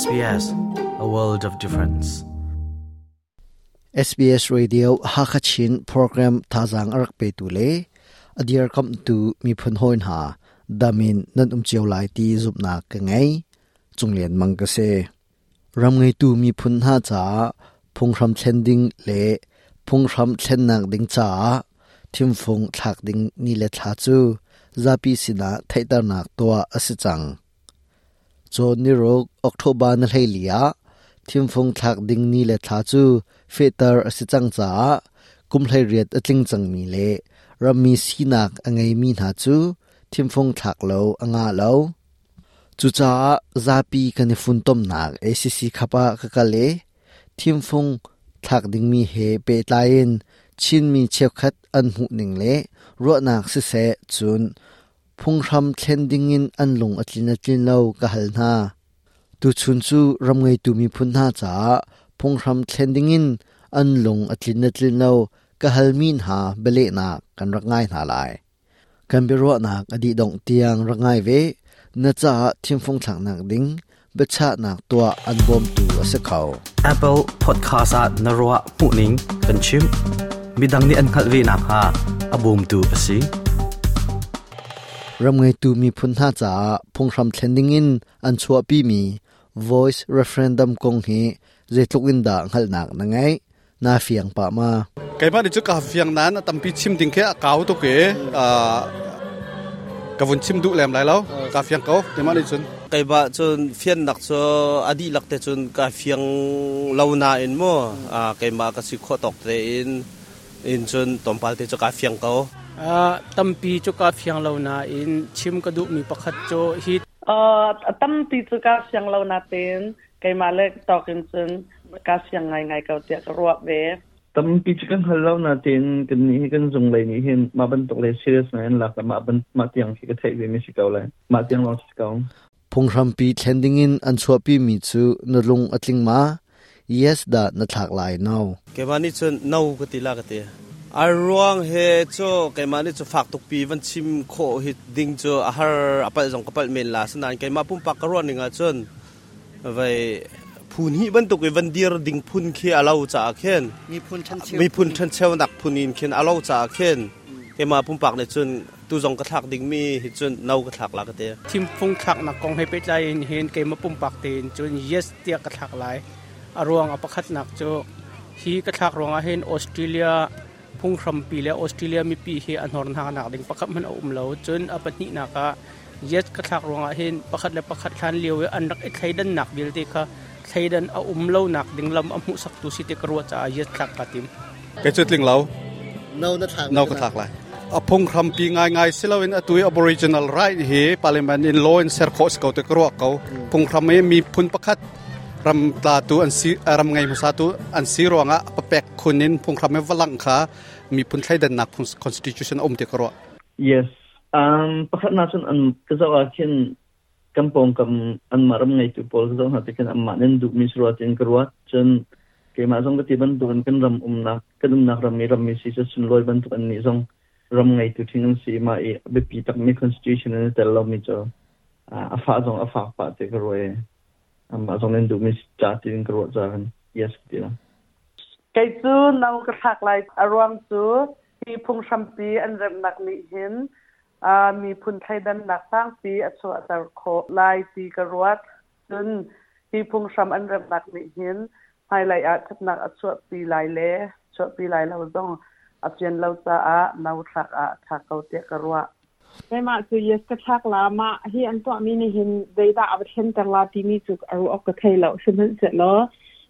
SBS a world of difference. SBS Radio Hakachin program thazang arak pe tu le adiar kam tu mi phun hoin ha. Damin nan um lai ti zup na ka ngai chunglen mang ka se. Ram ngai tu mi ha cha. Phung ram thlen ding le. Phung ram thlen nak ding cha. Thim phung thak ding ni le tha chu. Zapi sina thaitar nak to asi chang cho ni rok october na hlei lia thim phung thak ding ni le tha chu fetar asi chang cha kum hlei riat atling chang mi le rami sinak angai mi na chu thim phung thak lo anga lo chu cha zapi kan fun tom nak acc khapa ka ka le thim Phong thak ding mi he pe tlain chin mi cheu khat an hu ning le ro nak se se chun. Phung ram thlen ding in an lung atlin atlin lo ka hal na tu chun chu ram ngai tu mi phun na cha phung ram thlen ding in an lung atlin atlin lo ka hal min ha bele na kan rak ngai na lai kan bi ro nak adi dong tiang rak ngai ve na cha thim phung thlang nak ding becha nak tua an bom tu ase khau Apple Podcast at narwa muning kan chim midang ni an khalvi na ha abum tu asi ram ngai tu mi phun ha cha phongram thlending in an chua pi mi voice referendum kong hi ze tluk in da ngal nak na ngai na fiang pa ma kai ma ni chu ka fiang nan tam pi chim ding khe kaw to ke a du lem lai lo ka fiang ko te ma ni chun kai ba chun fian nak cho adi lak te chun ka fiang lo na in mo a kai ma si kho tok te in in chun tompal te cho ka fiang ko à tâm pi cho cá phiang lâu na in chim ka du mi pakhat cho hit ờ tâm ti chu ka siang lo na ten kai ma le tokin chun ka siang ngai ngai ka tia ka ruak ve tâm pi chi kan halau na tin. Kan ni kan zung lai ni hin. Ma ban tok le serious na en la ka ma ban ma tiang ki ka thai ve mi si kau lai. Ma tiang long si kau. Phung ram pi thlending in an chua pi mi chu na lung atling ma. Yes da na thak lai no cái mà ni chun อาร่วงเฮโจไกมานี่จะฝากตุกปีวันชิมโคหิดดิงโจอาหารอปะจงกปะเมนลาสนานไกมาปุ่มปักกรวนนี่งาจนไวพูนฮีบันตุกวันเดียรดิงพุนเคอาเลาจ่าเคนมีพุนชันเชวมีพุนชันเชวนักพุนอินเคนอาเลาจ่าเคนไกมาปุ่มปักในจนตูจงกระถักดิงมีหิจนเนากระถักลากเตทิมฟุงถักนักกองให้ไปใจเห็นไกมาปุ่มปักเตียนจนเยสเตียกระถักหลายอาร่วงอปะคัดนักโจฮีกระถักรองอาเห็นออสเตรเลีย พุ่งครัมปีแล้วออสเตรเลียมีปีเฮอันหอนหานักดิ่งประคับมันอุ้มเหลาจนอปนินักะ yes กระทักรวงอาเห็นประคัดและประคัดทันเลียวอันนักไอ้ไทยดันหนักเบลติค่ะไทยดันเอาอุ้มเหลาหนักดิ่งลำอมุสักตุสิเตกรัวจ่า yes ทักกะติม cái chút linh lâu no na thak nâu cái thạc lại à phong khăm pi ngay ngay xí lâu in atui aboriginal right hi parliament in law in ser khos kau te kro kau phong khăm respect คนนินพงครามเวลังค่ะมีพุ่นใช้ดันนักคุน constitution อมเด็กรัว yes um ประคันนาชนอันก็จะว่าเช่นกำปองกำอันมารมไงจุปอลก็จงหาที่กันอันมาเน้นดูมิสรัวเจนกรัวจนเกี่ยมาซงก็ที่บันตุกันกันรำอุมนักกันอุมนักรำมีรำมีซีจะสุนลอยบันตุกันนี้ซงรำไงจุทิ้งสีมาเอเบปีตักมี constitution นั้นแต่เรามีจออาฟ้าซงอาฟ้าปะเดกรวยอันมาส่งเน้นดูมิสจ่าที่กรัวจาน yes ดีแล้ ไกจูนากระทักไลอรวงจูมีพุงชัมปีอันเรมนักนิหินอ่ามีพุนไทยดันนักสร้างปีอชวตะโคลายตีกระรวดจนมีพุงชัมอันเรมนักนิหินไฮไลอาทับนักอชวปีลายเลชวปีไลายเราต้องอาเจียนเราจะอาเนาทักอาทักเขาเตกระรวดไม่มาสุยสกทักลามาที่อันตัวมีนิหินไดย์ดาอับเทนตลาดที่มีจุกอรุออกกระเทยเราสมันเสร็จแล้ว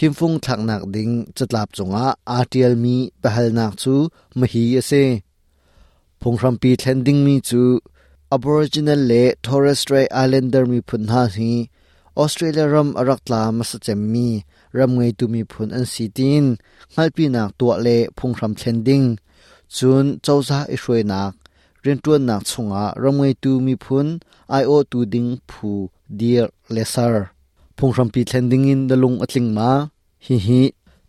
ทิมฟงทักนักดิงจัดลาบจงอาอาร์ทีเลมีเะหลนักจูมหีเอเซพงครัมปีเทนดิงมีจู Aboriginal เล Torres Strait เลนเดอร์มีพุนหาฮีออสเตรเลียรัมอรักลามาสเจมมีรัมเงตูมีพุนอันซีตินงัปีนักตัวเลพงครัมเทนดิงจุนเจ้าซาอิชวยนักเรียนตัวนักชงอารัมเงตูมีพุนไอโอตูดิงผู้เดียร์เลเซอร์ พงรำปีเทนดิงินดลุงอติงมาฮิฮิ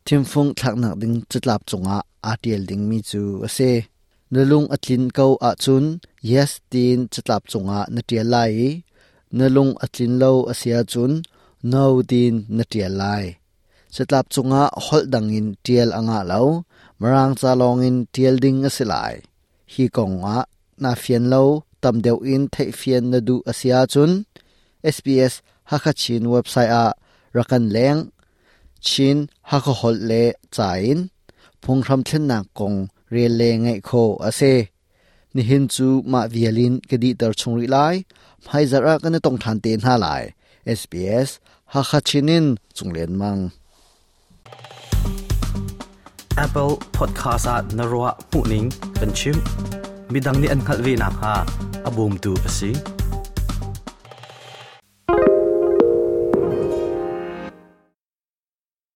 ทิมฟงทักนักดิงจุดลับจงอาอาเดียลดิงมีจูอเซดลุงอตินเกาอาจุนเยสตินจุดลับจงอานาเดียไลนลุงอตินเลวอเสียจุนนาวดินนาเดียไลจุดลับจงอาฮอลดังอินเดียลอ่างาเลวมรางจาลองอินเดียลดิงอสิไลฮีกงอานาเฟียนเลวตำเดียวอินเทเฟียนนาดูอเสียจุน SBS ฮักชินเว็บไซต์อะรักันแรงชินฮักหดเลจ่ายนพงคำเช่นนักงเรียนเลงไงโคอาเซนี่เห็นจูมาวิลินกดีตรชงริไลให้จระกันต้องทันเตนห้าหลาย SBS ฮักชินินจงเลียนมัง Apple Podcast at Narwa Puning Kanchim Midang ni an khalwi na ha abum tu asi